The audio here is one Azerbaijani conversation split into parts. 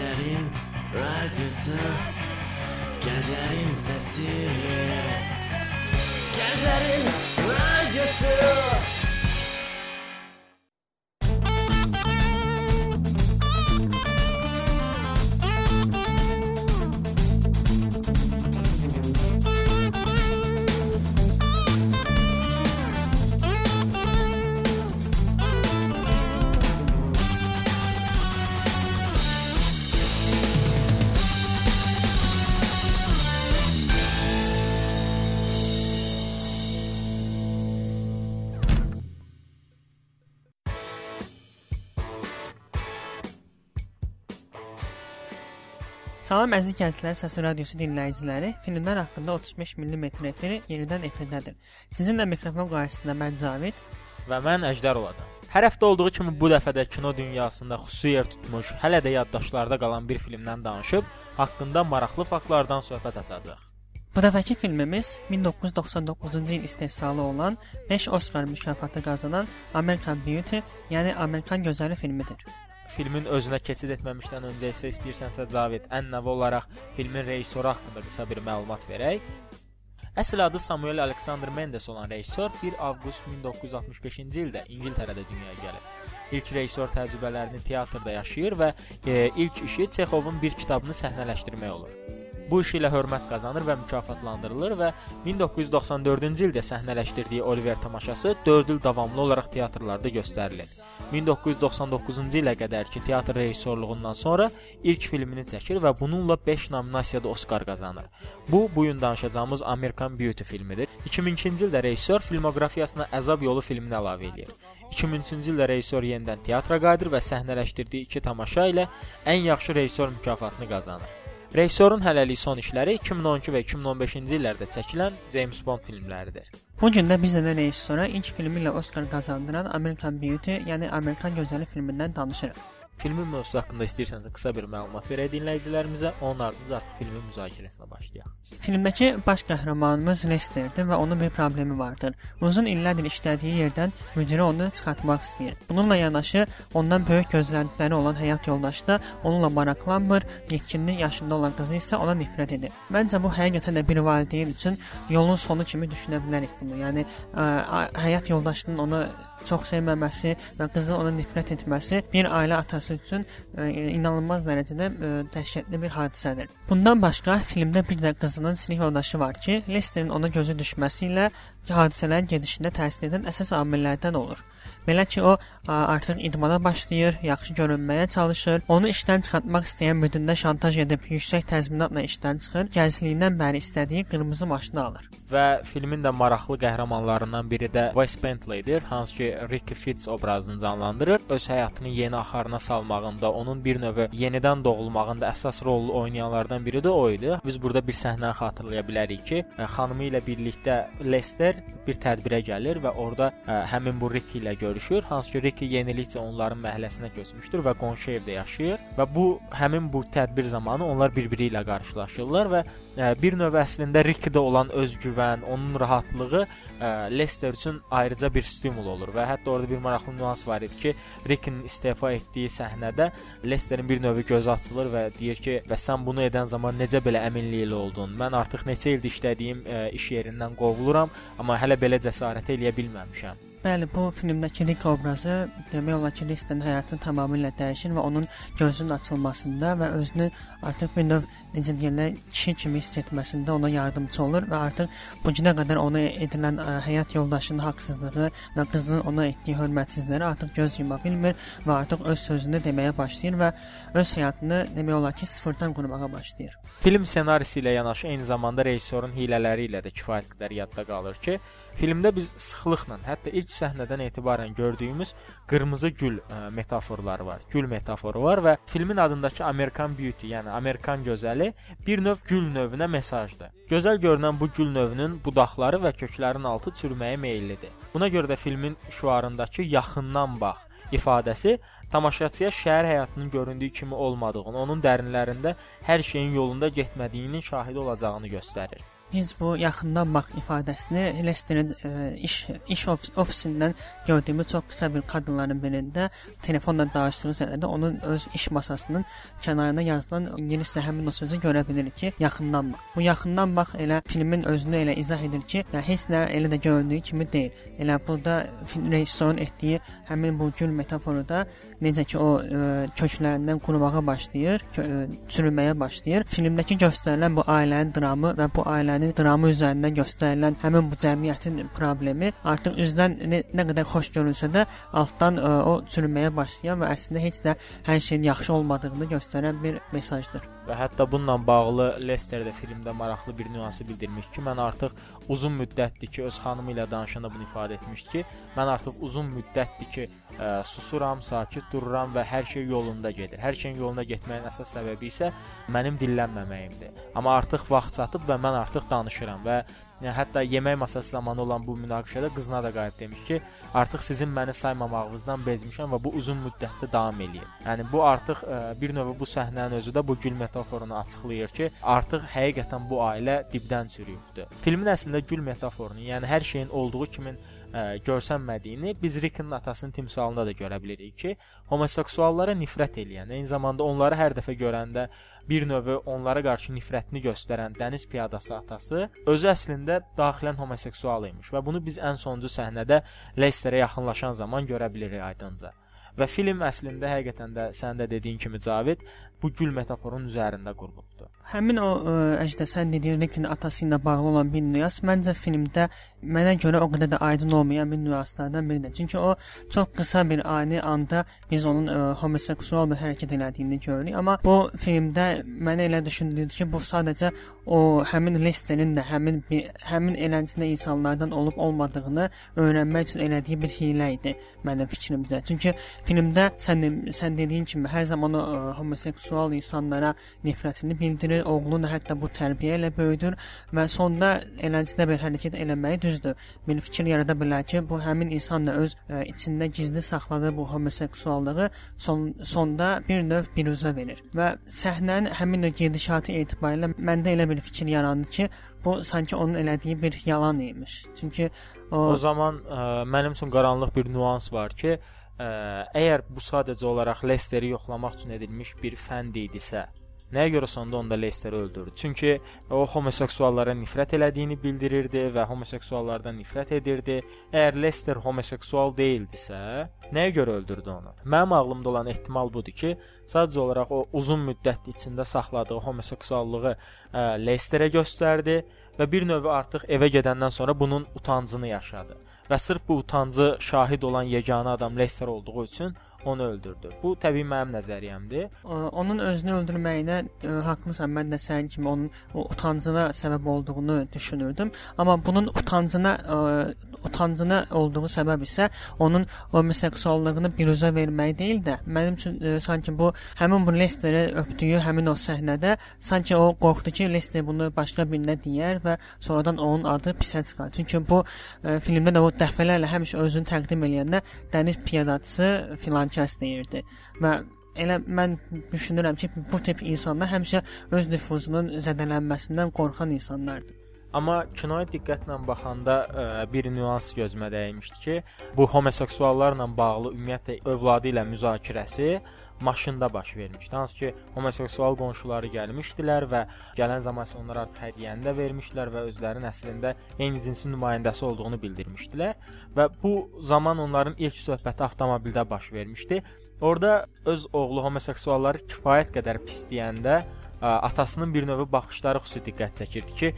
Gecenin radyosu. Gecenin sesi. Gecenin radyosu Salam əziz gənclər, Səsi Radiosu dinləyiciləri. Filmlər haqqında 35 mm efiri yenidən efirdədir. Sizinlə mikrofon qarşısında mən Cavid və mən Əjdər olacağam. Hər həftə olduğu kimi bu dəfə də kino dünyasında xüsusi yer tutmuş, hələ də yaddaşlarda qalan bir filmdən danışıb, haqqında maraqlı faktlardan söhbət açacağıq. Bu dəfəki filmimiz 1999-cu il istehsalı olan 5 Oskar mükafatı qazanan American Beauty, yəni Amerikan gözəli filmidir filmin özünə keçid etməmişdən öncə isə istəyirsənsə Cavid, ən növə olaraq filmin rejissoru haqqında qısa bir məlumat verək. Əsl adı Samuel Alexander Mendes olan rejissor 1 avqust 1965-ci ildə İngiltərədə dünyaya gəlib. İlk rejissor təcrübələrini teatrda yaşayır və e, ilk işi Çexovun bir kitabını səhnələşdirmək olur. Bu işi ilə hörmət qazanır və mükafatlandırılır və 1994-cü ildə səhnələşdirdiyi Oliver tamaşası 4 il davamlı olaraq teatrlarda göstərilir. 1999-cu ilə qədər ki, teatr rejissorluğundan sonra ilk filmini çəkir və bununla 5 nominasiyada Oskar qazanır. Bu bu gün danışacağımız American Beauty filmidir. 2002-ci ildə rejissor filmoqrafiyasına Əzab yolu filmini əlavə edir. 2003-cü ildə rejissor yenidən teatra qayıdır və səhnələşdirdiyi iki tamaşa ilə ən yaxşı rejissor mükafatını qazanır. Rejissorun hələlik son işləri 2012 və 2015-ci illərdə çəkilən James Bond filmləridir. Bu gün də biz də rejissora ilk filmi ilə Oskar qazandıran American Beauty, yəni Amerikan gözəli filmindən danışırıq. Filmin mövzusu haqqında istəyirsənsə qısa bir məlumat verək dinləyicilərimizə, onun ardınca artıq filmin müzakirəsinə başlayaq. Filmdəki baş qəhrəmanımız Lesterdir və onun bir problemi vardır. Uzun illərdir işlədiyi yerdən müdiri onu çıxartmaq istəyir. Bununla yanaşı ondan böyük gözləntiləri olan həyat yoldaşı da onunla maraqlanmır, yetkinlik yaşında olan qızı isə ona nifrət edir. Məncə bu həqiqətən də bir valideyn üçün yolun sonu kimi düşünə bilərik bunu. Yəni ə, həyat yoldaşının onu çox sevməməsi və qızın ona nifrət etməsi bir ailə atası üçün ə, e, inanılmaz dərəcədə ə, e, dəhşətli bir hadisədir. Bundan başqa filmdə bir də qızının sinif yoldaşı var ki, Lesterin ona gözü düşməsi ilə hadisələrin gedişində təsir edən əsas amillərdən olur. Belə ki, o artıq idmana başlayır, yaxşı görünməyə çalışır. Onu işdən çıxartmaq istəyən müdirə şantaj edib yüksək təzminatla işdən çıxır. Gəncliyindən bəri istədiyi qırmızı maşını alır. Və filmin də maraqlı qəhrəmanlarından biri də Wes Bentley-dir, hansı ki Ricky Fitz obrazını canlandırır. Öz həyatını yeni axarına salmağında, onun bir növ yenidən doğulmağında əsas rol oynayanlardan biri də o idi. Biz burada bir səhnəni xatırlaya bilərik ki, xanımı ilə birlikdə Lester bir tədbirə gəlir və orada ə, həmin bu Ricky ilə görüşür. Hansı ki Ricky yenilikcə onların məhəlləsinə köçmüşdür və qonşu evdə yaşayır və bu həmin bu tədbir zamanı onlar bir-biri ilə qarşılaşırlar və ə, bir növ əslində Ricky-də olan özgüvən, onun rahatlığı ə, Leicester üçün ayrıca bir stimul olur və hətta orada bir maraqlı nüans var idi ki, Rick'in istefa etdiyi səhnədə Leicesterin bir növü gözü açılır və deyir ki, "Və sən bunu edən zaman necə belə əminliklə oldun? Mən artıq neçə ildir işlədiyim ə, iş yerindən qovuluram, amma hələ belə cəsarət eləyə bilməmişəm." Bəli, bu filmdəki Rick obrazı demək olar ki, Lester'in həyatını tamamilə dəyişir və onun gözünün açılmasında və özünü artıq bir növ necə deyirlər, kişi kimi hiss etməsində ona yardımçı olur və artıq bu günə qədər ona edilən ə, həyat yoldaşının haqsızlığı və qızının ona etdiyi hörmətsizlikləri artıq göz yuma bilmir və artıq öz sözünü deməyə başlayır və öz həyatını demək olar ki, sıfırdan qurmağa başlayır. Film ssenarisi ilə yanaşı eyni zamanda rejissorun hilələri ilə də kifayət qədər yadda qalır ki, Filmdə biz sıxlıqla, hətta ilk səhnədən etibarən gördüyümüz qırmızı gül ə, e, metaforları var. Gül metaforu var və filmin adındakı American Beauty, yəni Amerikan gözəli bir növ gül növünə mesajdır. Gözəl görünən bu gül növünün budaqları və köklərinin altı çürüməyə meyllidir. Buna görə də filmin şüarındakı yaxından bax ifadəsi tamaşaçıya şəhər həyatının göründüyü kimi olmadığını, onun dərinlərində hər şeyin yolunda getmədiyinin şahidi olacağını göstərir. Biz bu yaxından bax ifadəsini Lesterin e, iş iş ofis, ofisindən gördüyümüz çox qısa bir kadrların birində telefonla danışdığı sırada onun öz iş masasının kənarına yazılan ingiliscə həmin o sözü görə bilirik ki, yaxından bax. Bu yaxından bax elə filmin özünü elə izah edir ki, ya heç nə elə də göründüyü kimi deyil. Elə burada rejissorun etdiyi həmin bu gül metaforu da necə ki o ə, köklərindən qurumağa başlayır, kö, ə, çürüməyə başlayır. Filmdəki göstərilən bu ailənin dramı və bu ailənin dramı üzərindən göstərilən həmin bu cəmiyyətin problemi artıq üzdən nə, nə qədər xoş görünsə də altdan ə, o çürüməyə başlayan və əslində heç də hər şeyin yaxşı olmadığını göstərən bir mesajdır. Və hətta bununla bağlı Lester də filmdə maraqlı bir nüansı bildirmiş ki, mən artıq uzun müddətdir ki, öz xanımı ilə danışanda bunu ifadə etmişdi ki, mən artıq uzun müddətdir ki, ə, susuram, sakit dururam və hər şey yolunda gedir. Hər şeyin yoluna getməyin əsas səbəbi isə mənim dillənməməyimdir. Amma artıq vaxt çatıb və mən artıq danışıram və Yəni hətta yemək masası zamanı olan bu münaqişədə qızına da qayıt demiş ki, artıq sizin məni saymamağınızdan bezmişəm və bu uzun müddətli davam eləyir. Yəni bu artıq ə, bir növ bu səhnənin özü də bu gül metaforunu açıqlayır ki, artıq həqiqətən bu ailə dibdən çürüyübdür. Filmin əslində gül metaforunu, yəni hər şeyin olduğu kimi ə, görsənmədiyini biz Rickin atasının timsalında da görə bilirik ki, homoseksuallara nifrət eləyən, eyni zamanda onları hər dəfə görəndə bir növ onlara qarşı nifrətini göstərən dəniz piyadası atası özü əslində daxilən homoseksual imiş və bunu biz ən sonuncu səhnədə Leisterə yaxınlaşan zaman görə bilirik aydınca. Və film əslində həqiqətən də sən də dediyin kimi Cavid bu gül metaforunun üzərində qurulubdur. Həmin o ə, əcdə sən dediyin Rikin atası ilə bağlı olan bir nüans məncə filmdə mənə görə o qədər də aydın olmayan bir nüanslardan biridir. Çünki o çox qısa bir ani anda biz onun ə, homoseksual bir hərəkət elədiyini görürük, amma bu filmdə mənə elə düşündürdü ki, bu sadəcə o həmin Lesterin də həmin bir, həmin eləncində insanlardan olub olmadığını öyrənmək üçün elədiyi bir hiylə idi mənim fikrimcə. Çünki filmdə sən sən dediyin kimi hər zaman o ə, homoseksual insanlara nifrətini bildirir, oğlunu da hətta bu tərbiyə ilə böyüdür və sonda eləncədə bir hərəkət eləməyi düzdür. Bir fikir yarada bilər ki, bu həmin insan da öz ə, içində gizli saxladığı bu homoseksuallığı son sonda bir növ biruzə verir. Və səhnənin həmin o gedişatı etibarilə məndə elə bir fikir yarandı ki, bu sanki onun elədiyi bir yalan imiş. Çünki o, o zaman ə, mənim üçün qaranlıq bir nüans var ki, ə, əgər bu sadəcə olaraq Lesteri yoxlamaq üçün edilmiş bir fənd idisə, Nəyə görə sonda onda Lesteri öldürdü? Çünki o homoseksuallara nifrət elədiyini bildirirdi və homoseksuallardan nifrət edirdi. Əgər Lester homoseksual deyildisə, nəyə görə öldürdü onu? Mənim ağlımda olan ehtimal budur ki, sadəcə olaraq o uzun müddət içində saxladığı homoseksuallığı Lesterə göstərdi və bir növ artıq evə gedəndən sonra bunun utancını yaşadı. Və sırf bu utancı şahid olan yeganə adam Lester olduğu üçün onu öldürdü. Bu təbii mənim nəzəriyyəmdir. Onun özünü öldürməyinə ə, haqlısan. Mən də sənin kimi onun o utancına səbəb olduğunu düşünürdüm. Amma bunun utancına ə, utancına olduğu səbəb isə onun homoseksuallığını biruzə vermək deyil də, mənim üçün ə, sanki bu həmin bu Lesteri öpdüyü həmin o səhnədə sanki o qorxdu ki, Lester bunu başqa birinə deyər və sonradan onun adı pisə çıxar. Çünki bu ə, filmdə də o dəfələrlə həmişə özünü təqdim edəndə dəniz piyadaçısı filan kəs deyirdi və elə mən düşünürəm ki, bu tip insanlar həmişə öz nüfuzunun zədələnməsindən qorxan insanlardır. Amma kinoya diqqətlə baxanda ə, bir nüans gözümə dəymişdi ki, bu homoseksuallarla bağlı ümumiyyətlə övladı ilə müzakirəsi maşında baş vermişdi. Hansı ki, homoseksual qonşuları gəlmişdilər və gələn zaman isə onlar artıq hədiyyəni də vermişdilər və özlərinin əslində eyni cinsin nümayəndəsi olduğunu bildirmişdilər və bu zaman onların ilk söhbəti avtomobildə baş vermişdi. Orda öz oğlu homoseksualları kifayət qədər pisləyəndə atasının bir növ baxışları xüsusi diqqət çəkirdi ki,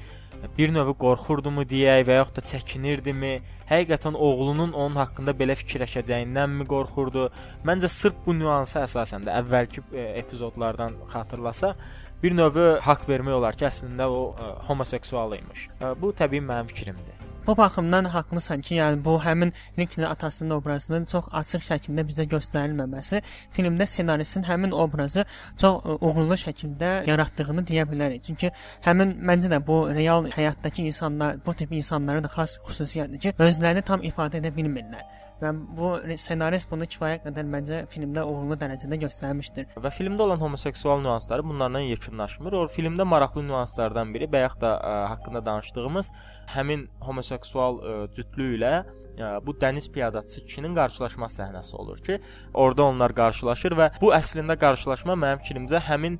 bir növ qorxurdumu deyək və yaxud da çəkinirdimi? Həqiqətən oğlunun onun haqqında belə fikirləşəcəyindənmi qorxurdu? Məncə sırf bu nüansı əsasən də əvvəlki e, epizodlardan xatırlasa, bir növ haqq vermək olar ki, əslində o e, homoseksual imiş. E, bu təbii mənim fikrimdir. Bu baxımdan haqlısan ki, yəni bu həmin Rick'in atasının obrazının çox açıq şəkildə bizə göstərilməməsi filmdə ssenaristin həmin obrazı çox e, uğurlu şəkildə yaratdığını deyə bilərik. Çünki həmin məncə də bu real həyatdakı insanlar, bu tip insanlara da xas xüsusiyyətdir ki, özlərini tam ifadə edə bilmirlər. Və bu ssenarist bunu kifayət qədər məncə filmdə uğurlu dərəcədə göstərmişdir. Və filmdə olan homoseksual nüansları bunlarla yekunlaşmır. O filmdə maraqlı nüanslardan biri bayaq da ə, haqqında danışdığımız həmin homoseksual ə, cütlük ilə bu dəniz piyadaçısı kişinin qarşılaşma səhnəsi olur ki, orada onlar qarşılaşır və bu əslində qarşılaşma mənim fikrimcə həmin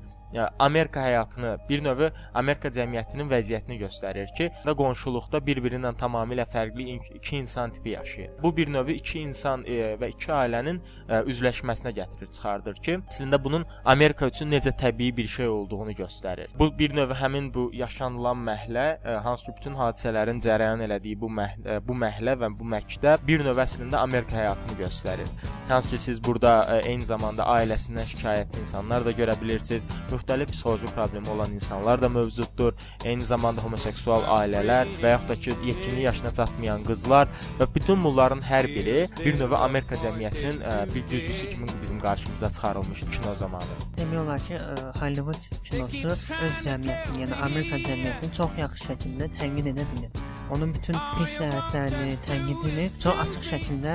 Amerika həyatını, bir növ Amerika cəmiyyətinin vəziyyətini göstərir ki, və qonşuluqda bir-birindən tamamilə fərqli iki insan tipi yaşayır. Bu bir növ iki insan e, və iki ailənin e, üzləşməsinə gətirir, çıxardır ki, əslində bunun Amerika üçün necə təbii bir şey olduğunu göstərir. Bu bir növ həmin bu yaşanılan məhəllə, e, hansı ki bütün hadisələrin cərəyan elədiyi bu məhəllə, e, bu məhəllə və bu məktəb bir növ əslində Amerika həyatını göstərir. Hansı ki siz burada e, eyni zamanda ailəsindən şikayətçi insanlar da görə bilirsiniz müxtəlif psixoloji problemi olan insanlar da mövcuddur. Eyni zamanda homoseksual ailələr və yaxud da ki, yetkinlik yaşına çatmayan qızlar və bütün bunların hər biri bir növ Amerika cəmiyyətinin ə, bir cüzüsü kimi bizim qarşımıza çıxarılmış kino zamanı. Demək olar ki, ə, Hollywood kinosu öz cəmiyyətini, yəni Amerika cəmiyyətini çox yaxşı şəkildə tənqid edə bilir. Onun bütün pis cəhətlərini, tənqidini çox açıq şəkildə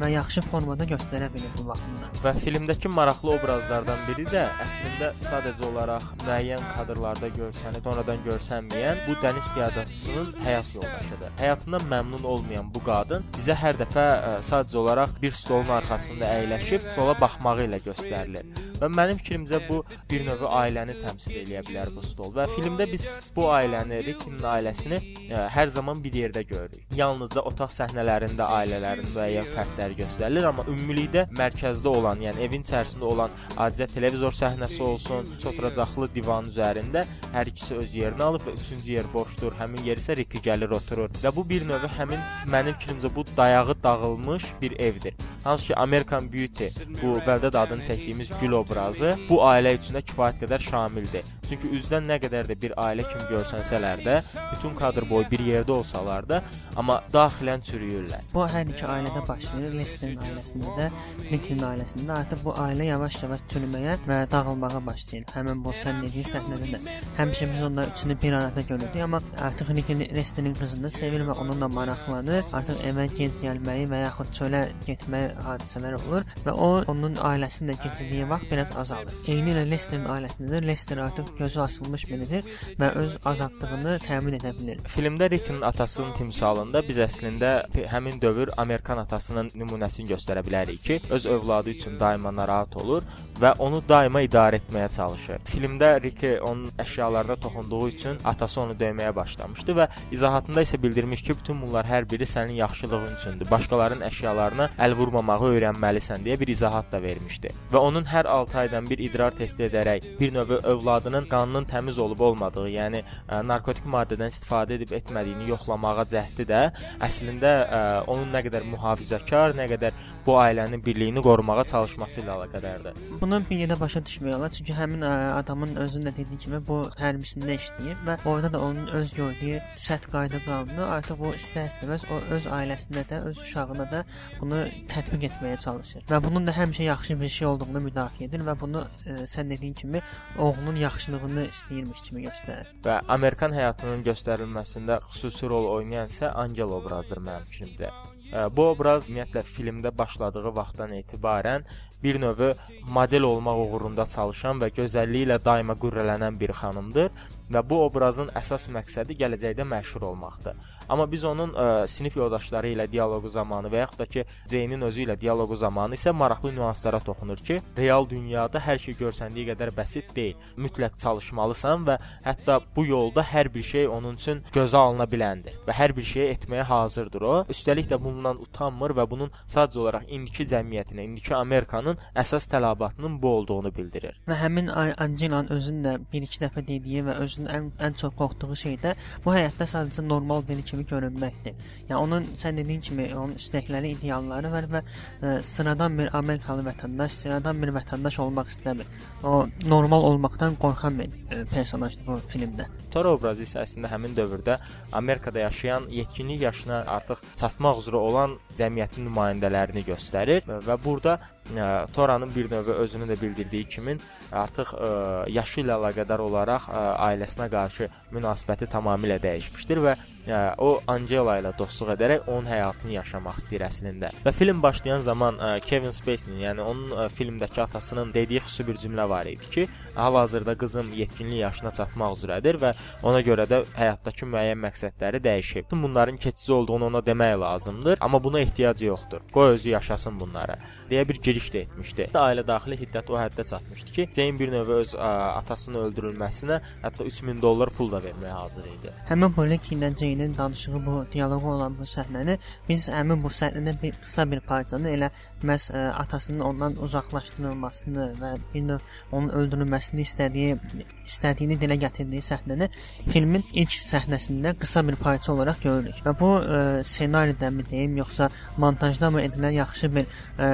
və yaxşı formada göstərə bilir bu baxımdan. Və filmdəki maraqlı obrazlardan biri də əslində sadəcə olaraq müəyyən kadrlarda görsənib, sonradan görsənməyən bu dəniz piyadaçısının həyat yoldaşıdır. Həyatından məmnun olmayan bu qadın bizə hər dəfə ə, sadəcə olaraq bir stolun arxasında əyləşib stola baxmağı ilə göstərilir. Və mənim fikrimcə bu bir növ ailəni təmsil edə bilər bu stol. Və filmdə biz bu ailəni, Rickinin ailəsini ə, hər zaman bir yerdə görürük. Yalnızca otaq səhnələrində ailələrin müəyyən fərdləri göstərilir, amma ümumilikdə mərkəzdə olan, yəni evin içərisində olan adicə televizor səhnəsi olsun, üç oturacaqlı divan üzərində hər ikisi öz yerini alıb və üçüncü yer boşdur. Həmin yer isə Ricky gəlir oturur. Və bu bir növ həmin mənim fikrimcə bu dayağı dağılmış bir evdir. Hansı ki American Beauty bu bəldə də adını çəkdiyimiz gül obrazı bu ailə üçün də kifayət qədər şamildir. Çünki üzdən nə qədər də bir ailə kimi görsənsələr də, bütün kadr boyu bir yerdə olsalar da, amma daxilən çürüyürlər. Bu hər iki ailədə başlayır. Lesterin ailəsində də, Lincoln ailəsində də artıq bu ailə yavaş-yavaş çürüməyə və dağılmağa başlayır. Həmin bu sən dediyin səhnədə də həmişə biz onların üçünü bir arada görürdük, amma artıq Lincoln Lesterin qızını sevir və onunla maraqlanır. Artıq evə gec gəlməyi və yaxud çölə getməyi hadisələr olur və o onun ailəsində keçirdiyi vaxt biraz azalır. Eyni ilə Lesterin ailəsində də Lester artıq gözü açılmış biridir və öz azadlığını təmin edə bilir. Filmdə Rick'in atasının timsalında biz əslində həmin dövr Amerikan atasının nümunəsini göstərə bilərik ki, öz övladı üçün daima narahat olur və onu daima idarə etməyə çalışır. Filmdə Rick onun əşyalarına toxunduğu üçün atası onu döyməyə başlamışdı və izahatında isə bildirmiş ki, bütün bunlar hər biri sənin yaxşılığın üçündür. Başqalarının əşyalarına əl vurmamağı öyrənməlisən deyə bir izahat da vermişdi. Və onun hər 6 aydan bir idrar testi edərək bir növ övladının qanının təmiz olub olmadığı, yəni ə, narkotik maddədən istifadə edib etmədiyini yoxlamağa cəhdi də əslində ə, onun nə qədər mühafizəkar, nə qədər bu ailənin birliyini qorumağa çalışması ilə əlaqədardır. Bunu bir yerdə başa düşmək olar, çünki həmin ə, adamın özünün də dediyi kimi bu hərbisində işləyir və orada da onun öz gördüyü sərt qayda qanunu artıq o istər-istəməz o öz ailəsində də, öz uşağına da bunu tətbiq etməyə çalışır. Və bunun da həmişə yaxşı bir şey olduğunu müdafiə edir və bunu ə, sən dediyin kimi oğlunun yaxşılığını istəyirmiş kimi göstərir. Və Amerikan həyatının göstərilməsində xüsusi rol oynayan isə Angel obrazıdır mənim fikrimcə. Bu obraz ümumiyyətlə filmdə başladığı vaxtdan etibarən bir növ model olmaq uğrunda çalışan və gözəlliyi ilə daima qürrələnən bir xanımdır və bu obrazın əsas məqsədi gələcəkdə məşhur olmaqdır. Amma biz onun ə, sinif yoldaşları ilə dialoqu zamanı və yaxud da ki, Ceynin özü ilə dialoqu zamanı isə maraqlı nüanslara toxunur ki, real dünyada hər şey görsəndiyi qədər bəsit deyil. Mütləq çalışmalısan və hətta bu yolda hər bir şey onun üçün gözə alına biləndir və hər bir şeyi etməyə hazırdır o. Üstəlik də bundan utanmır və bunun sadəcə olaraq indiki cəmiyyətinə, indiki Amerikanın əsas tələbatının bu olduğunu bildirir. Və həmin Angelan özünün də bir-iki dəfə dediyi və özünün ən, ən çox qorxduğu şey də bu həyatda sadəcə normal biri kimi görünməkdir. Yəni onun sən dediyin kimi onun istəkləri, idealları var və ə, sıradan bir Amerikalı vətəndaş, sıradan bir vətəndaş olmaq istəmir. O normal olmaqdan qorxan bir ə, personajdır bu filmdə. Tor obrazı isə əslində həmin dövrdə Amerikada yaşayan yetkinlik yaşına artıq çatmaq üzrə olan cəmiyyətin nümayəndələrini göstərir və burada ə, Toranın bir növ özünün də bildirdiyi kimi artıq ə, yaşı ilə əlaqədar olaraq ə, ailəsinə qarşı münasibəti tamamilə dəyişmişdir və ə, o Angela ilə dostluq edərək onun həyatını yaşamaq istəyir əslində. Və film başlayan zaman ə, Kevin Spacey-nin, yəni onun ə, filmdəki atasının dediyi xüsusi bir cümlə var idi ki, hal-hazırda qızım yetkinlik yaşına çatmaq üzrədir və ona görə də həyatdakı müəyyən məqsədləri dəyişib. Bunların keçici olduğunu ona demək lazımdır, amma buna ehtiyac yoxdur. Qoy özü yaşasın bunları deyə bir giriş də etmişdi. Ailə daxili hiddət o həddə çatmışdı ki, Jane bir növ öz ə, atasının öldürülməsinə hətta 3000 dollar pul da verməyə hazır idi. Həmin ilə Jane-in danışığı bu dialoqu olan bu səhnəni biz həmin bu səhnədən bir qısa bir parçanı elə məhz ə, atasının ondan uzaqlaşdırılmasını və bir növ onun öldürülməsini istədiyi istədiyini dilə gətirdiyi səhnəni filmin ilk səhnəsində qısa bir parça olaraq görürük. Və bu ə, ssenaridə-mi deyim, yoxsa montajda mı edilən yaxşı bir ə,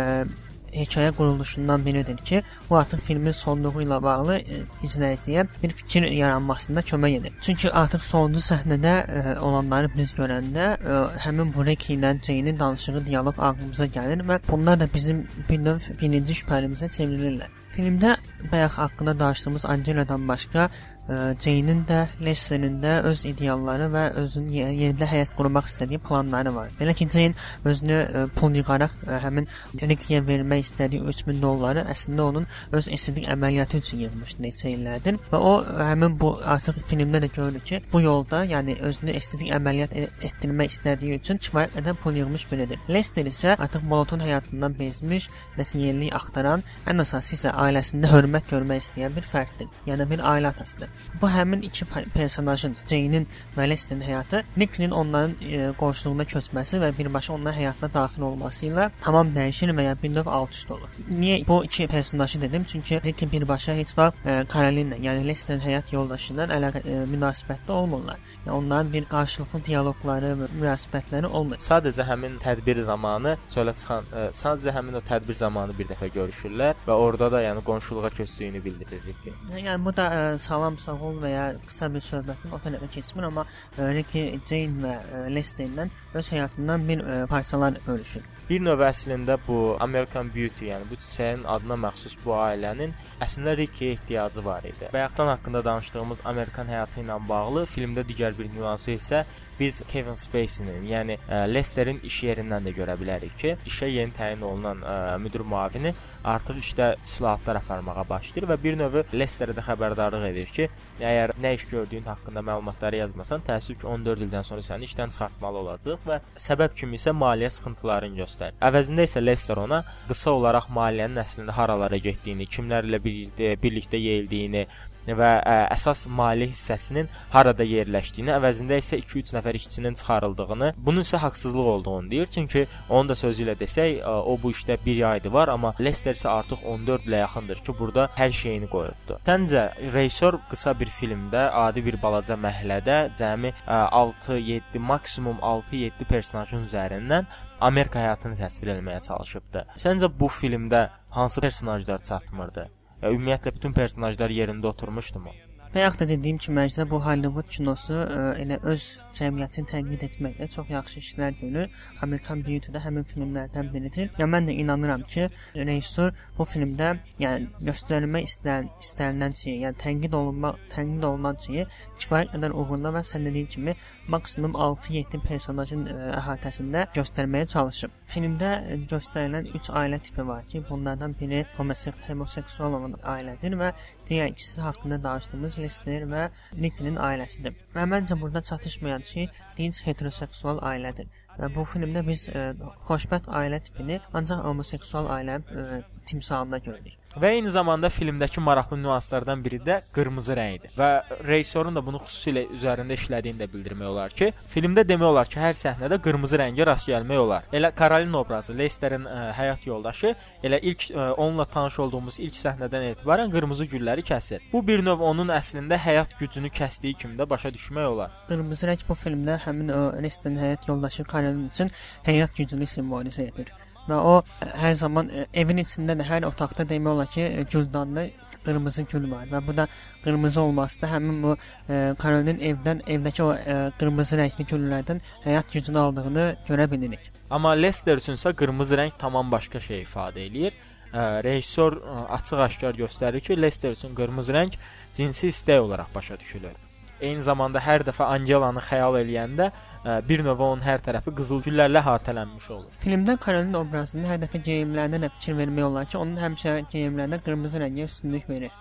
hekayə quruluşundan biridir ki, bu artıq filmin sonluğu ilə bağlı e, izləyiciyə bir fikir yaranmasında kömək edir. Çünki artıq sonuncu səhnədə e, olanları biz görəndə e, həmin Bureki ilə Jane-in danışığı dialoq ağlımıza gəlir və bunlar da bizim bir növ birinci şübhəlimizə çevrilirlər. Filmdə bayaq haqqında danışdığımız Angela'dan başqa Jane-in də, Lester'in də öz idealları və özünün yerində həyat qurmaq istədiyi planları var. Belə ki, Jane özünü ə, pul yığaraq ə, həmin Ricky-yə vermək istədiyi 3000 dolları əslində onun öz estetik əməliyyatı üçün yığmışdı neçə illərdir və o həmin bu artıq filmdə də görünür ki, bu yolda, yəni özünü estetik əməliyyat e, etdirmək istədiyi üçün kifayət qədər pul yığmış biridir. Lester isə artıq monoton həyatından bezmiş, nəsə yenilik axtaran, ən əsası isə ailəsində hörmət görmək istəyən bir fərddir. Yəni bir ailə atasıdır. Bu həmin iki personajın, Jane-in və Lesterin həyatı Nick-nin onların e, qonşuluğuna köçməsi və birbaşa onların həyatına daxil olması ilə tamam dəyişir və ya bir növ alt üst olur. Niyə bu iki personajı dedim? Çünki Nick birbaşa heç vaxt e, Caroline, yəni Lesterin həyat yoldaşı ilə əlaqə e, münasibətdə olmurlar. Yəni onların bir qarşılıqlı dialoqları münasibətləri olmur. Sadəcə həmin tədbir zamanı çölə çıxan, ə, sadəcə həmin o tədbir zamanı bir dəfə görüşürlər və orada da yəni qonşuluğa köçdüyünü bildirir Ricky. Yəni bu da ə, salam sağol və ya qısa bir söhbətin o tərəfə keçmir, amma ə, Ricky Jane və ə, Lester-lə öz həyatından bir ə, parçalar bölüşür. Bir növ əslində bu American Beauty, yəni bu çiçəyin adına məxsus bu ailənin əslində Ricky ehtiyacı var idi. Bayaqdan haqqında danışdığımız Amerikan həyatı ilə bağlı filmdə digər bir nüansı isə biz Kevin Spacey-nin, yəni ə, Lesterin iş yerindən də görə bilərik ki, işə yeni təyin olunan ə, müdir müavini artıq işdə islahatlar aparmağa başlayır və bir növ Lesterə də xəbərdarlıq edir ki, əgər nə iş gördüyün haqqında məlumatları yazmasan, təəssüf ki, 14 ildən sonra səni işdən çıxartmalı olacaq və səbəb kimi isə maliyyə sıxıntılarını göstərir. Əvəzində isə Lester ona qısa olaraq maliyyənin əslində haralara getdiyini, kimlərlə birlikdə birlikdə yeyildiyini, və ə, əsas maliyyə hissəsinin harada yerləşdiyini, əvəzində isə 2-3 nəfər işçinin çıxarıldığını, bunun isə haqsızlıq olduğunu deyir. Çünki onun da sözü ilə desək, ə, o bu işdə 1 aydır var, amma Lester isə artıq 14 ilə yaxındır ki, burada hər şeyini qoyubdu. Səncə rejissor qısa bir filmdə, adi bir balaca məhəllədə cəmi 6-7, maksimum 6-7 personajın üzərindən Amerika həyatını təsvir etməyə çalışıbdı. Səncə bu filmdə hansı personajlar çatmırdı? Ya, ümumiyyətlə bütün personajlar yerində oturmuşdumu? Bayaq da dediyim kimi, məncə bu Hollywood kinosu ə, elə öz cəmiyyətini tənqid etməklə çox yaxşı işlər görür. American Beauty də həmin filmlərdən biridir. Ya mən də inanıram ki, rejissor bu filmdə, yəni göstərilmək istənilən istənilən şey, yəni tənqid olunma, tənqid olunan şeyi kifayət qədər uğurla və sən dediyin kimi maksimum 6-7 personajın ə, əhatəsində göstərməyə çalışıb. Filmdə göstərilən 3 ailə tipi var ki, bunlardan biri homoseksual olan ailədir və digər ikisi haqqında danışdığımız Lester və Nick'in ailəsidir. Və məncə burada çatışmayan şey dinc heteroseksual ailədir. Və bu filmdə biz ə, xoşbəxt ailə tipini ancaq homoseksual ailə ə, timsalında görürük. Və eyni zamanda filmdəki maraqlı nüanslardan biri də qırmızı rəngidir. Və rejissorun da bunu xüsusilə üzərində işlədiyini də bildirmək olar ki, filmdə demək olar ki, hər səhnədə qırmızı rəngə rast gəlmək olar. Elə Karolin obrazı, Lesterin ə, həyat yoldaşı, elə ilk ə, onunla tanış olduğumuz ilk səhnədən etibarən qırmızı gülləri kəsir. Bu bir növ onun əslində həyat gücünü kəsdiyi kimi də başa düşmək olar. Qırmızı rəng bu filmdə həmin o Lesterin həyat yoldaşı Karolin üçün həyat gücünü simvolizə edir və o hər zaman ə, evin içində də hər otaqda demək olar ki, güldanlı qırmızı gül var və bu da qırmızı olması da həmin bu ə, Karolin evdən evdəki o ə, qırmızı rəngli güllərdən həyat gücünü aldığını görə bilirik. Amma Lester üçünsə qırmızı rəng tamam başqa şey ifadə eləyir. ə, rejissor ə, açıq-aşkar göstərir ki, Lester üçün qırmızı rəng cinsi istək olaraq başa düşülür. Eyni zamanda hər dəfə Angelanı xəyal eləyəndə ə, bir növ onun hər tərəfi qızıl güllərlə əhatələnmiş olur. Filmdə Karolin obrazının hər dəfə geyimlərinə də fikir vermək olar ki, onun həmişə geyimlərinə qırmızı rəngə üstünlük verir.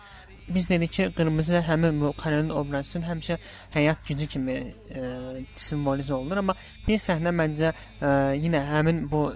Biz dedik ki, qırmızı həmin bu Karolin obrazı üçün həmişə həyat gücü kimi e, simvolizə olunur, amma bir səhnə məncə e, yenə həmin bu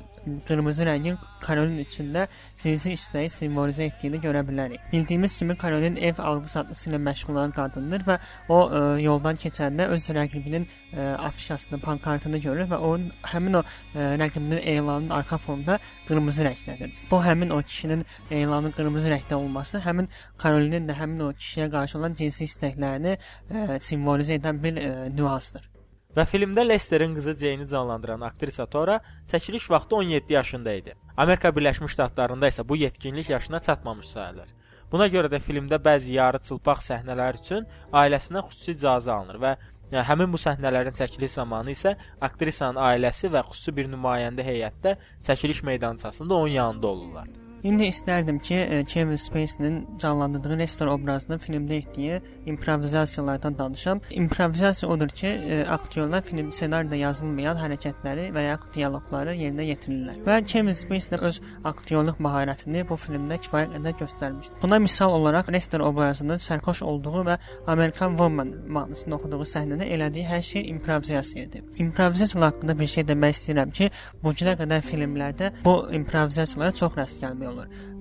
qırmızı rəngin Karolin içində cinsi istəyi simvolizə etdiyini görə bilərik. Bildiyimiz kimi Karolin ev alqı-satqısı ilə məşğul olan qadındır və o ə, yoldan keçəndə öz rəqibinin ə, afişasını, pankartını görür və onun həmin o ə, rəqibinin elanının arxa fonunda qırmızı rəngdədir. Bu həmin o kişinin elanın qırmızı rəngdə olması həmin Karolinin də həmin o kişiyə qarşı olan cinsi istəklərini ə, simvolizə edən bir ə, nüansdır. Və filmdə Lesterin qızı Jane-i canlandıran aktrisa Tora çəkiliş vaxtı 17 yaşında idi. Amerika Birləşmiş Ştatlarında isə bu yetkinlik yaşına çatmamış sayılır. Buna görə də filmdə bəzi yarı çılpaq səhnələr üçün ailəsinə xüsusi icazə alınır və yəni, həmin bu səhnələrin çəkiliş zamanı isə aktrisanın ailəsi və xüsusi bir nümayəndə heyətdə çəkiliş meydançasında onun yanında olurlar. İndi istərdim ki, e, Kevin Spacey-nin canlandırdığı Lester obrazını filmdə etdiyi improvizasiyalardan danışam. İmprovizasiya odur ki, e, aktyorlar film ssenaridə yazılmayan hərəkətləri və ya dialoqları yerinə yetirirlər. Və Kevin Spacey öz aktyorluq maharətini bu filmdə kifayət qədər göstərmişdir. Buna misal olaraq Lester obrazının sərxoş olduğu və American Woman mahnısını oxuduğu səhnədə elədiyi hər şey improvizasiya idi. İmprovizasiya haqqında bir şey demək istəyirəm ki, bu günə qədər filmlərdə bu improvizasiyalara çox rast gəlmək olur.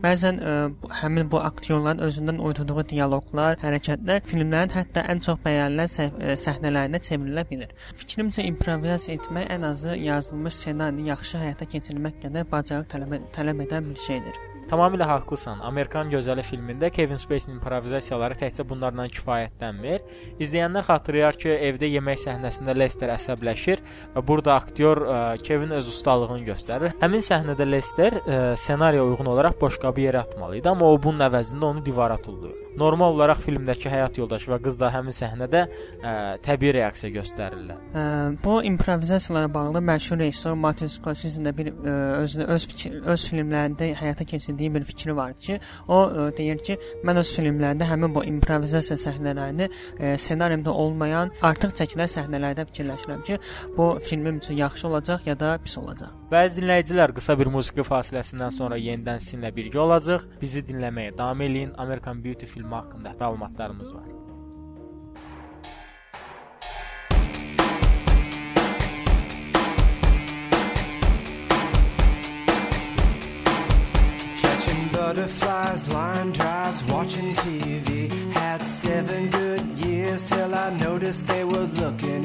Bəzən ə, bu, həmin bu aktyorların özündən uydurduğu dialoqlar, hərəkətlər filmlərin hətta ən çox bəyənilən səh ə, səhnələrinə çevrilə bilər. Fikrimcə improvizasiya etmək ən azı yazılmış ssenarini yaxşı həyata keçirmək qədər bacarıq tələb, tələb edən bir şeydir. Tamamilə haqlısan. Amerikan gözəli filmində Kevin Spacey-nin improvizasiyaları təkcə bunlardan kifayətlənmir. İzləyənlər xatırlayar ki, evdə yemək səhnəsində Lester əsəbləşir və burada aktyor ə, Kevin öz ustalığını göstərir. Həmin səhnədə Lester ə, ssenariyə uyğun olaraq boşqabı yerə atmalı idi, amma o bunun əvəzində onu divara tullayır. Normal olaraq filmdəki həyat yoldaşı və qız da həmin səhnədə ə, təbii reaksiya göstərirlər. Ə, bu improvizasiyalara bağlı məşhur rejissor Martin Scorsese-nin də bir ə, özünü öz fikir, öz filmlərində həyata keçirdiyi bir fikri var ki, o ə, deyir ki, mən öz filmlərimdə həmin bu improvizasiya səhnələrini ə, ssenarimdə olmayan artıq çəkilən səhnələrdə fikirləşirəm ki, bu filmim üçün yaxşı olacaq ya da pis olacaq. Bəzi dinləyicilər qısa bir musiqi fasiləsindən sonra yenidən sizinlə birgə olacaq. Bizi dinləməyə davam eləyin. American Beauty filmi haqqında məlumatlarımız var. Butterflies, line drives, watching TV. Had seven good years till I noticed they were looking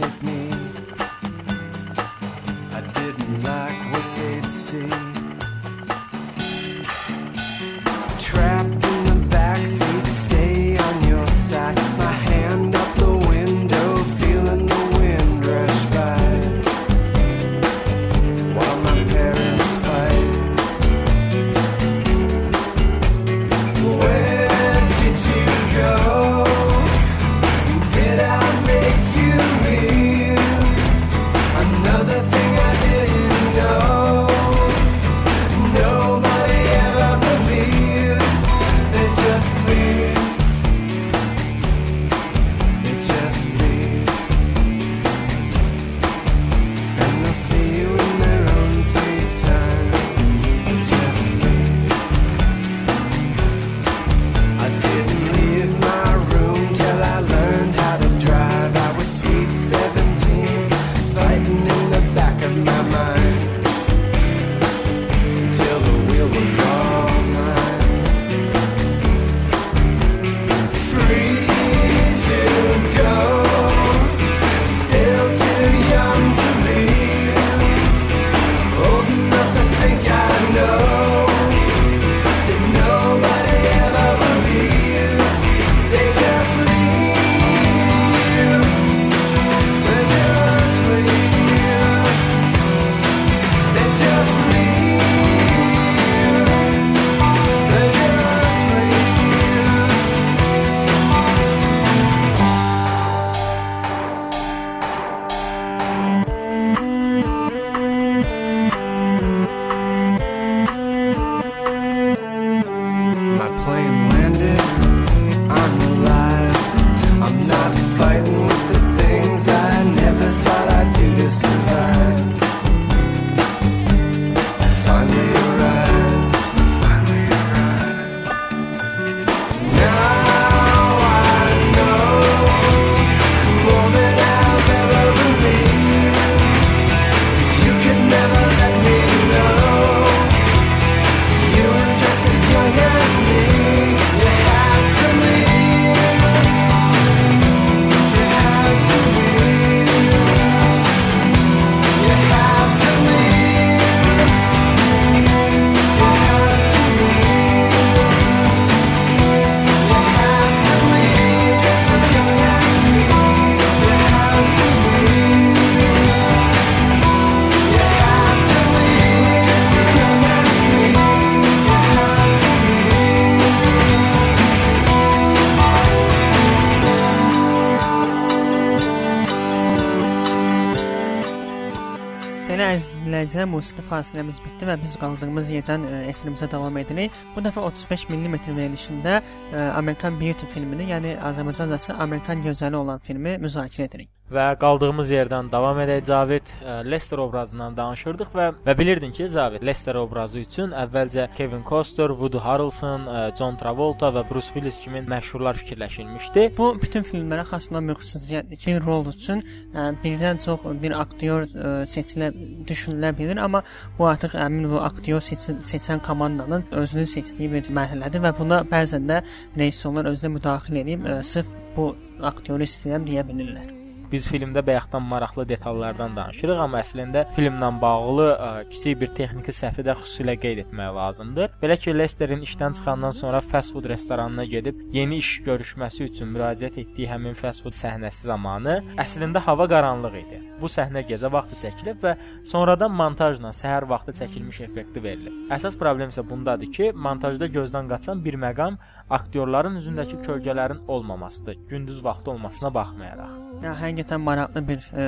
musiqi fasiləmiz bitdi və biz qaldığımız yerdən ə, efrimizə davam edirik. Bu dəfə 35 mm verilişində ə, American Beauty filmini, yəni Azərbaycancası Amerikan gözəli olan filmi müzakirə edirik. Və qaldığımız yerdən davam edək Cavid Lester obrazından danışırdıq və və bilirdin ki, Cavid Lester obrazı üçün əvvəlcə Kevin Costner, Woody Harrelson, John Travolta və Bruce Willis kimi məşhurlar fikirləşilmişdi. Bu bütün filmlərə xas olan bir xüsusiyyətdir ki, rol üçün ə, birdən çox bir aktyor ə, seçilə düşünülə bilər, amma bu artıq həmin bu aktyor seçin, seçən komandanın özünün seçdiyi bir mərhələdir və buna bəzən də rejissorlar özünə müdaxilə edib ə, sırf bu aktyoru istəyirəm deyə bilirlər. Biz filmdə bayaqdan maraqlı detallardan danışırıq, amma əslində filmlə bağlı ə, kiçik bir texniki səhvi də xüsusilə qeyd etmək lazımdır. Belə ki, Lesterin işdən çıxandan sonra fast food restoranına gedib yeni iş görüşməsi üçün müraciət etdiyi həmin fast food səhnəsi zamanı əslində hava qaranlıq idi. Bu səhnə gecə vaxtı çəkilib və sonradan montajla səhər vaxtı çəkilmiş effekti verilib. Əsas problem isə bundadır ki, montajda gözdən qaçan bir məqam aktyorların üzündəki kölgələrin olmamasıdır, gündüz vaxtı olmasına baxmayaraq. Ya həqiqətən maraqlı bir ə,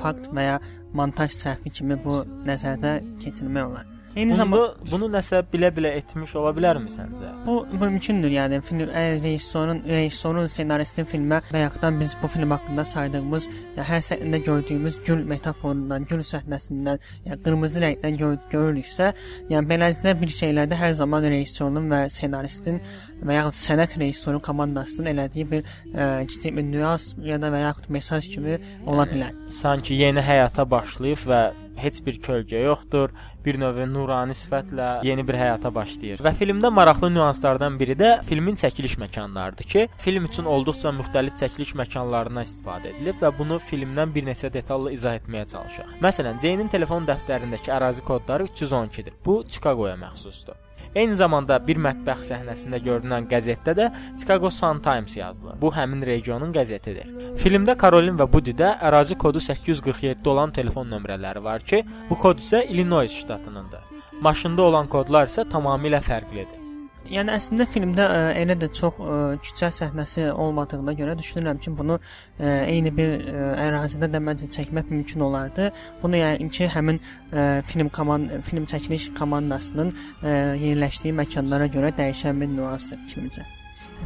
fakt və ya montaj səhvi kimi bu nəzərdə keçirmək olar. Eyni Bunu, zamanda bunu nəsə bilə-bilə etmiş ola bilərmi səncə? bu mümkündür. Yəni film əgər rejissorun rejissorun ssenaristin filmə bayaqdan biz bu film haqqında saydığımız ya, hər səhnədə gördüyümüz gül metaforundan, gül səhnəsindən, yəni qırmızı rəngdən gör görürüksə, yəni beləsinə bir şeylərdə hər zaman rejissorun və ssenaristin və yaxud sənət rejissorun komandasının elədiyi bir ə, kiçik bir nüans ya da və yaxud mesaj kimi ola bilər. Sanki yeni həyata başlayıb və heç bir kölgə yoxdur. Bir növ nurani sifətlə yeni bir həyata başlayır. Və filmdə maraqlı nüanslardan biri də filmin çəkiliş məkanlarıdır ki, film üçün olduqca müxtəlif çəkiliş məkanlarından istifadə edilib və bunu filmdən bir neçə detallı izah etməyə çalışaq. Məsələn, Jane-in telefon dəftərindəki ərazi kodları 312-dir. Bu Chicagoya məxsusdur. Eyni zamanda bir mətbəx səhnəsində görünən qəzetdə də Chicago Sun Times yazılır. Bu həmin regionun qəzetidir. Filmdə Karolin və Buddy-də ərazi kodu 847 olan telefon nömrələri var ki, bu kod isə Illinois ştatınındır. Maşında olan kodlar isə tamamilə fərqlidir. Yəni əslində filmdə ə, elə də çox ə, küçə səhnəsi olmadığına görə düşünürəm ki, bunu ə, eyni bir ə, ərazidə də məncə çəkmək mümkün olardı. Bunu yəni ki, həmin ə, film komand film çəkiliş komandasının ə, yerləşdiyi məkanlara görə dəyişən bir nüansdır fikrimcə.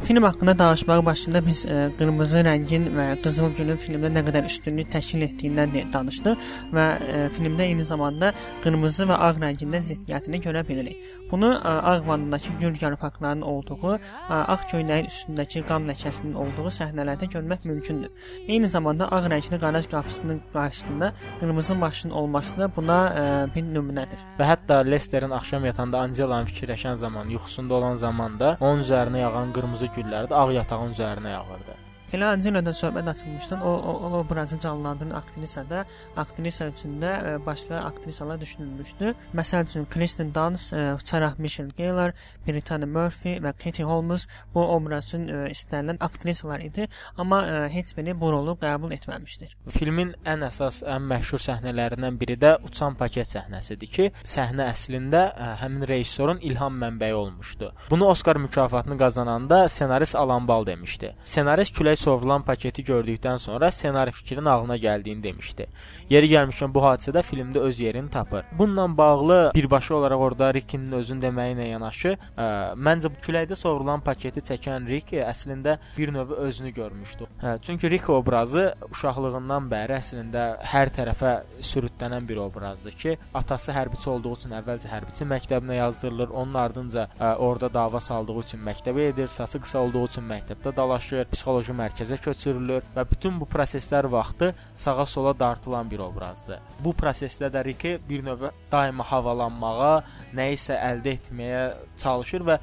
Film haqqında danışmağa başlayanda biz ə, qırmızı rəngin və qızıl gülün filmdə nə qədər üstünlük təşkil etdiyindən də danışdıq və ə, filmdə eyni zamanda qırmızı və ağ rəngində ziddiyyətini görə bilirik. Bunu ə, ağ vannadakı gül yarpaqlarının olduğu, ə, ağ köynəyin üstündəki qan ləkəsinin olduğu səhnələrdə görmək mümkündür. Eyni zamanda ağ rəngli qaraj qapısının qarşısında qırmızı maşın olması da buna ə, bir nümunədir. Və hətta Lesterin axşam yatanda Angelanı fikirləşən zaman, yuxusunda olan zamanda onun üzərinə yağan qırmızı güllər də ağ yatağın üzərinə yağırdı. Elə Angela'dan söhbət açılmışdan o, o, o obrazı canlandıran aktrisa da aktrisa üçün də ə, başqa aktrisalar düşünülmüşdü. Məsəl üçün Kristen Dunst, ə, Sarah Michelle Gellar, Brittany Murphy və Katie Holmes bu obraz üçün ə, istənilən aktrisalar idi, amma ə, heç biri bu rolu qəbul etməmişdir. Filmin ən əsas, ən məşhur səhnələrindən biri də uçan paket səhnəsidir ki, səhnə əslində ə, həmin rejissorun ilham mənbəyi olmuşdu. Bunu Oskar mükafatını qazananda ssenarist Alan Ball demişdi. Ssenarist külək sovrulan paketi gördükdən sonra ssenari fikrin ağlına gəldiyini demişdi. Yeri gəlmişkən bu hadisə də filmdə öz yerini tapır. Bununla bağlı birbaşa olaraq orada Rickinin özün deməyi ilə yanaşı, ə, məncə bu küləkdə sovrulan paketi çəkən Rick əslində bir növ özünü görmüşdü. Hə, çünki Rick obrazı uşaqlığından bəri əslində hər tərəfə sürütlənən bir obrazdır ki, atası hərbiçi olduğu üçün əvvəlcə hərbiçi məktəbinə yazdırılır, onun ardınca ə, orada dava saldığı üçün məktəbə edir, saçı qısa olduğu üçün məktəbdə dalaşır, psixoloji mərkəzə köçürülür və bütün bu proseslər vaxtı sağa-sola dartılan bir obrazdır. Bu prosesdə də Riki bir növ daima havalanmağa, nə isə əldə etməyə çalışır və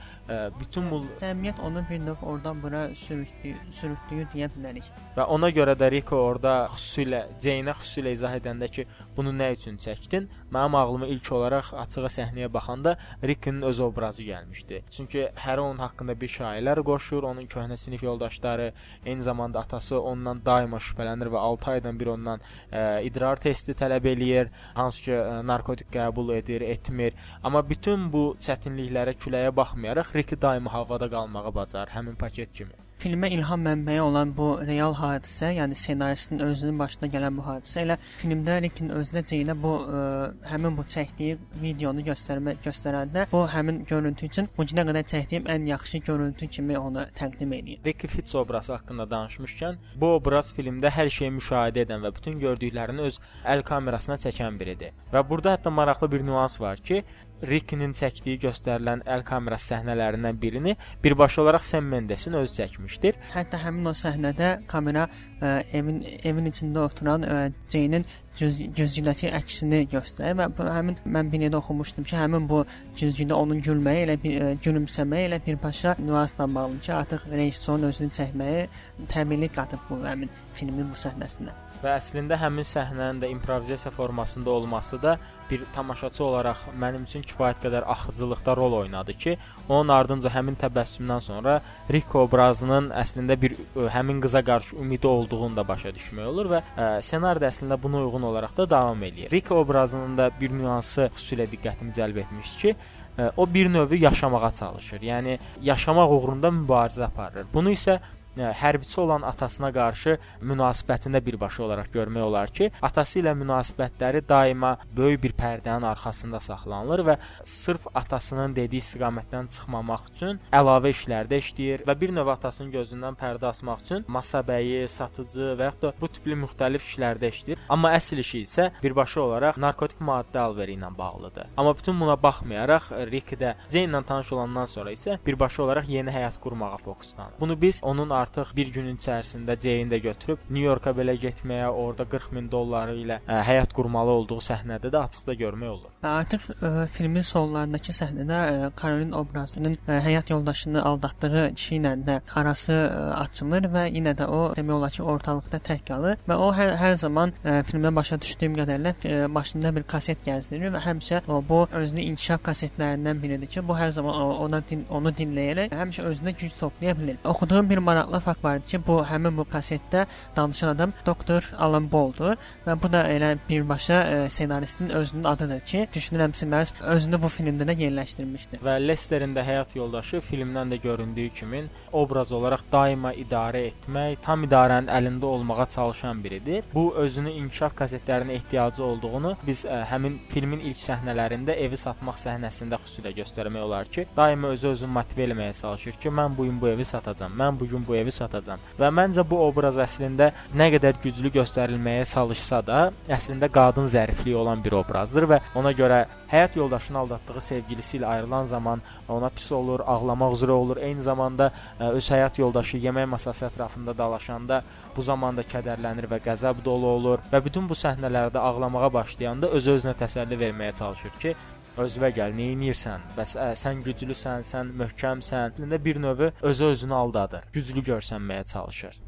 bütün bu Cəmiyyət onu bir növ oradan bura sürükləyir deyə bilərik. və ona görə də Riko orada xüsusilə Ceynə xüsusilə izah edəndə ki, bunu nə üçün çəkdin? Mənim ağlıma ilk olaraq açığa səhnəyə baxanda Rikinin öz obrazı gəlmişdi. Çünki hər onun haqqında bir şairlər qoşur, onun köhnə sinif yoldaşları, eyni zamanda atası ondan daima şübhələnir və 6 aydan bir ondan ə, idrar testi tələb eləyir, hansı ki ə, narkotik qəbul edir, etmir. Amma bütün bu çətinliklərə, küləyə baxmayaraq Riki daima havada qalmağı bacarır, həmin paket kimi. filmə ilham mənbəyi olan bu real hadisə, yəni ssenaristin özünün başına gələn bu hadisə elə filmdə Rickin özünə Jane bu ə, həmin bu çəkdiyi videonu göstərmə göstərəndə bu həmin görüntü üçün bu günə qədər çəkdiyim ən yaxşı görüntü kimi onu təqdim edir. Ricky Fitz obrazı haqqında danışmışkən, bu obraz filmdə hər şeyi müşahidə edən və bütün gördüklərini öz əl kamerasına çəkən biridir. Və burada hətta maraqlı bir nüans var ki, Rickinin çəkdiyi göstərilən əl kamerası səhnələrindən birini birbaşa olaraq Sam Mendesin özü çəkmişdir. Hətta həmin o səhnədə kamera ə, evin evin içində oturan ə, Jane-in güz, güzgüdəki əksini göstərir və bu, həmin mən bir yerdə oxumuşdum ki, həmin bu güzgüdə onun gülməyi elə bir ə, gülümsəməyi elə birbaşa nüansla bağlıdır ki, artıq rejissorun özünü çəkməyi təbiilik qatıb bu həmin filmin bu səhnəsinə. Və əslində həmin səhnənin də improvizasiya formasında olması da bir tamaşaçı olaraq mənim üçün kifayət qədər axıcılıqda rol oynadı ki, onun ardınca həmin təbəssümdən sonra Rick obrazının əslində bir ə, həmin qıza qarşı ümidi olduğunu da başa düşmək olur və ə, ssenari də əslində buna uyğun olaraq da davam eləyir. Rick obrazının da bir nüansı xüsusilə diqqətimi cəlb etmişdi ki, ə, o bir növ yaşamağa çalışır. Yəni yaşamaq uğrunda mübarizə aparır. Bunu isə hərbiçi olan atasına qarşı münasibətində birbaşa olaraq görmək olar ki, atası ilə münasibətləri daima böyük bir pərdənin arxasında saxlanılır və sırf atasının dediyi istiqamətdən çıxmamaq üçün əlavə işlərdə işləyir və bir növ atasının gözündən pərdə asmaq üçün masa bəyi, satıcı və yaxud da bu tipli müxtəlif işlərdə işləyir. Amma əsl işi isə birbaşa olaraq narkotik maddə alveri ilə bağlıdır. Amma bütün buna baxmayaraq Rick də Jane ilə tanış olandan sonra isə birbaşa olaraq yeni həyat qurmağa fokuslanır. Bunu biz onun artıq bir günün içərisində Jane-i də götürüb New Yorka belə getməyə, orada 40 min dolları ilə ə, həyat qurmalı olduğu səhnədə də açıqca görmək olur. Artıq ə, filmin sonlarındakı səhnədə ə, Karolin obrazının ə, həyat yoldaşını aldatdığı kişi ilə də arası ə, açılır və yenə də o demək olar ki, ortalıqda tək qalır və o hər, hər zaman ə, filmdə başa düşdüyüm qədərlə ə, başında bir kaset gəzdirir və həmişə o bu özünü inkişaf kasetlərindən biridir ki, bu hər zaman o, ona din, onu dinləyərək həmişə özünə güc toplaya bilir. Oxuduğum bir maraqlı fakt var ki, bu həmin bu kasetdə danışan adam doktor Alan Balldur və bu da elə birbaşa ə, ssenaristin özünün adıdır ki, düşünürəm ssenarist özünü bu filmdə də yerləşdirmişdi. Və Lesterin də həyat yoldaşı filmdən də göründüyü kimi obraz olaraq daima idarə etmək, tam idarənin əlində olmağa çalışan biridir. Bu özünü inkişaf kasetlərinə ehtiyacı olduğunu biz ə, həmin filmin ilk səhnələrində evi satmaq səhnəsində xüsusilə göstərmək olar ki, daima özü özünü motivə etməyə çalışır ki, mən bu gün bu evi satacağam, mən bu gün bu evi satacağam. Və məncə bu obraz əslində nə qədər güclü göstərilməyə çalışsa da, əslində qadın zərifliyi olan bir obrazdır və ona görə həyat yoldaşını aldatdığı sevgilisi ilə ayrılan zaman ona pis olur, ağlamaq üzrə olur. Eyni zamanda ə, öz həyat yoldaşı yemək masası ətrafında dalaşanda bu zamanda kədərlənir və qəzəb dolu olur və bütün bu səhnələrdə ağlamağa başlayanda öz-özünə təsəlli verməyə çalışır ki, özünə gəl, nə edirsən? Bəs ə, sən güclüsən, sən möhkəmsən. Əslində bir növ özü özünü aldadır. Güclü görsənməyə çalışır.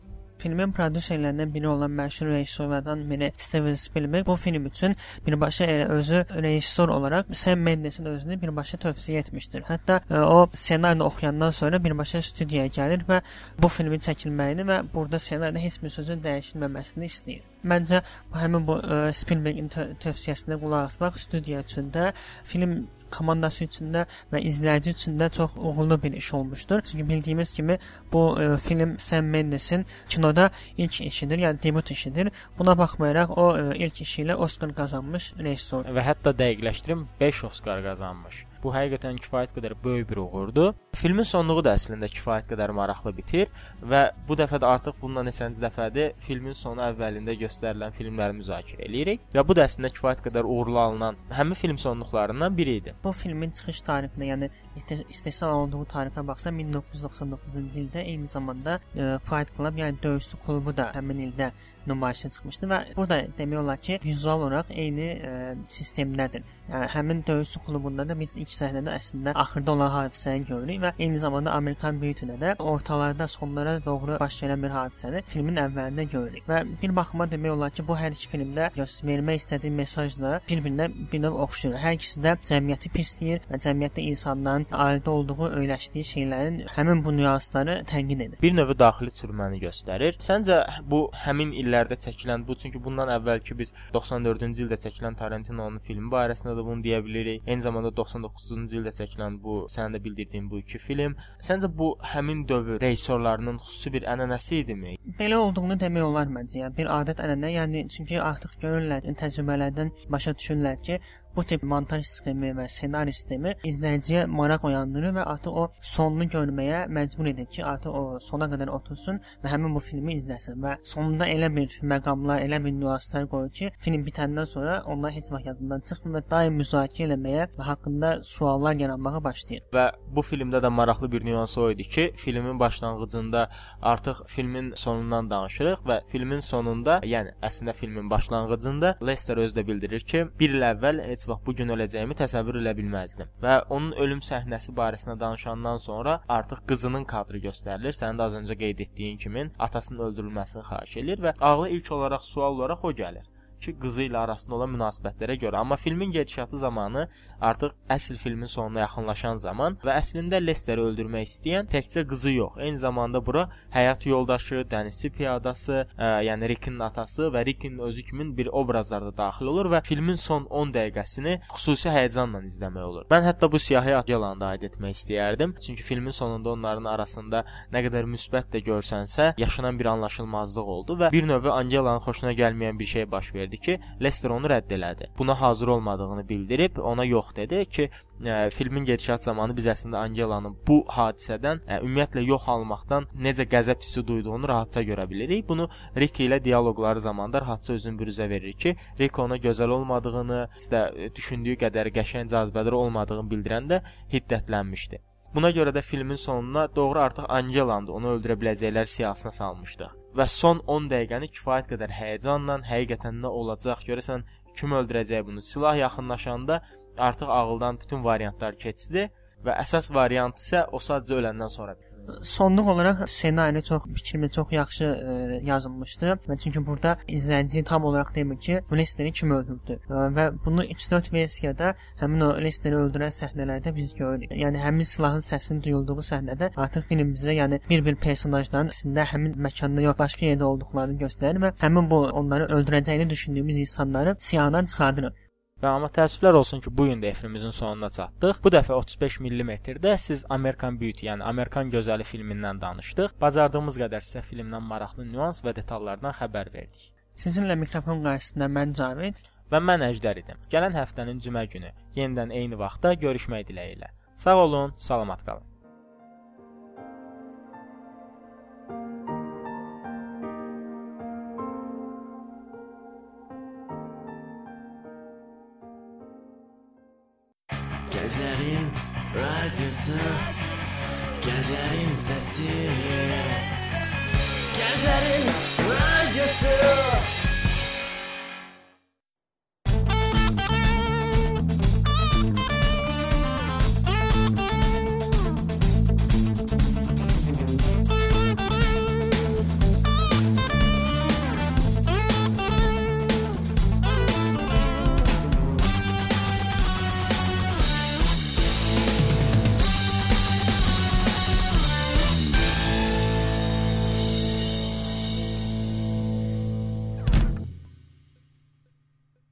Filmin prodüserlərindən biri olan məşhur rejissorlardan biri Steven Spielberg bu film üçün birbaşa elə özü rejissor olaraq Sam Mendesin özünü birbaşa tövsiyə etmişdir. Hətta ə, o ssenarini oxuyandan sonra birbaşa studiyaya gəlir və bu filmin çəkilməyini və burada ssenaridə heç bir sözün dəyişilməməsini istəyir. Məncə bu həmin bu ə, Spielbergin tö tövsiyəsinə qulaq asmaq studiya üçün də, film komandası üçün də və izləyici üçün də çox uğurlu bir iş olmuşdur. Çünki bildiyimiz kimi bu ə, film Sam Mendesin kinoda ilk işidir, yəni debut işidir. Buna baxmayaraq o ə, ilk işi ilə Oskar qazanmış rejissor. Və hətta dəqiqləşdirim 5 Oskar qazanmış. Bu həqiqətən kifayət qədər böyük bir uğurdur. Filmin sonluğu da əslində kifayət qədər maraqlı bitir və bu dəfə də artıq bundan neçənci dəfədir filmin sonu əvvəlində göstərilən filmləri müzakirə eləyirik və bu da əslində kifayət qədər uğurlu alınan həmin film sonluqlarından biri idi. Bu filmin çıxış tarixinə, yəni istehsal olunduğu tarixə baxsaq 1999-cu ildə eyni zamanda ə, Fight Club, yəni döyüşçü klubu da həmin ildə nümayişə çıxmışdı və burada demək olar ki, vizual olaraq eyni ə, sistemdədir. Yəni həmin döyüşçü klubunda da biz ilk səhnədə əslində axırda olan hadisəni görürük və eyni zamanda Amerikan Beauty-də də ortalarda sonlara doğru baş verən bir hadisəni filmin əvvəlində görürük. Və bir baxıma demək olar ki, bu hər iki filmdə vermək istədiyi mesajla bir-birinə bir növ oxşayır. Hər ikisi də cəmiyyəti pisləyir və cəmiyyətdə insanların aid olduğu, öyrəşdiyi şeylərin həmin bu nüansları tənqid edir. Bir növ daxili çürüməni göstərir. Səncə bu həmin illər illərdə çəkilən bu çünki bundan əvvəlki biz 94-cü ildə çəkilən Tarantino'nun filmi barəsində də bunu deyə bilirik. Eyni zamanda 99-cu ildə çəkilən bu sənin də bildirdiyin bu iki film. Səncə bu həmin dövr rejissorlarının xüsusi bir ənənəsi idimi? Belə olduğunu demək olar məncə. Yəni bir adət-ənənə, yəni çünki artıq görürlər, təcrübələrdən başa düşürlər ki, bu tip montaj sxemi və ssenari sistemi izləyiciyə maraq oyandırır və artıq o sonunu görməyə məcbur edir ki, artıq o sona qədər otursun və həmin bu filmi izləsin və sonunda elə bir məqamlar, elə bir nüanslar qoyur ki, film bitəndən sonra onlar heç vaxt yadından çıxmır və daim müzakirə etməyə və haqqında suallar yaranmağa başlayır. Və bu filmdə də maraqlı bir nüans o idi ki, filmin başlanğıcında artıq filmin sonundan danışırıq və filmin sonunda, yəni əslində filmin başlanğıcında Lester özü də bildirir ki, bir il əvvəl heç heç vaxt bu gün öləcəyimi təsəvvür edə bilməzdim. Və onun ölüm səhnəsi barəsində danışandan sonra artıq qızının kadrı göstərilir. Sənin də az öncə qeyd etdiyin kimi atasının öldürülməsini xahiş edir və ağla ilk olaraq sual olaraq o gəlir ki, qızı ilə arasında olan münasibətlərə görə. Amma filmin gedişatı zamanı artıq əsl filmin sonuna yaxınlaşan zaman və əslində Lesteri öldürmək istəyən təkcə qızı yox, eyni zamanda bura həyat yoldaşı, dənizçi piyadası, ə, yəni Rickin atası və Rickin özü kimi bir obrazlar da daxil olur və filmin son 10 dəqiqəsini xüsusi həyəcanla izləmək olur. Mən hətta bu siyahı Angelanı da aid etmək istəyərdim. Çünki filmin sonunda onların arasında nə qədər müsbət də görsənsə, yaşanan bir anlaşılmazlıq oldu və bir növ Angelanın xoşuna gəlməyən bir şey baş verdi ki, Lester onu rədd elədi. Buna hazır olmadığını bildirib ona yox dedi ki, ə, filmin gedişat zamanı biz əslində Angelanın bu hadisədən ə, ümumiyyətlə yox almaqdan necə qəzəb hissi duyduğunu rahatca görə bilirik. Bunu Rick ilə dialoqları zamanında rahatca özünü büruzə verir ki, Rick ona gözəl olmadığını, istə düşündüyü qədər qəşəng cazibədar olmadığını bildirəndə hiddətlənmişdi. Buna görə də filmin sonuna doğru artıq Angelanı onu öldürə biləcəklər siyasına salmışdıq. Və son 10 dəqiqəni kifayət qədər həyəcanla, həqiqətən nə olacaq, görəsən kim öldürəcək bunu? Silah yaxınlaşanda artıq ağıldan bütün variantlar keçdi və əsas variant isə o sadəcə öləndən sonra. Sonluq olaraq ssenari çox fikrimi çox yaxşı ə, yazılmışdı və çünki burada izləyici tam olaraq demir ki, Lesteri kim öldürdü ə, və bunu 3-4 versiyada həmin o Lesteri öldürən səhnələrdə biz görürük. Yəni həmin silahın səsinin duyulduğu səhnədə artıq film bizə yəni bir-bir personajların əslində həmin məkanda yox başqa yerdə olduqlarını göstərir və həmin bu onları öldürəcəyini düşündüyümüz insanları siyahıdan çıxardır. Və amma təəssüflər olsun ki, bu gün də efrimizin sonuna çatdıq. Bu dəfə 35 mm-də siz American Beauty, yəni Amerikan gözəli filmindən danışdıq. Bacardığımız qədər sizə filmdən maraqlı nüans və detallardan xəbər verdik. Sizinlə mikrofon qarşısında mən Cavid Və mən Əjdər idim. Gələn həftənin cümə günü yenidən eyni vaxtda görüşmək diləyi ilə. Sağ olun, salamat qalın. sesi. Gözlerim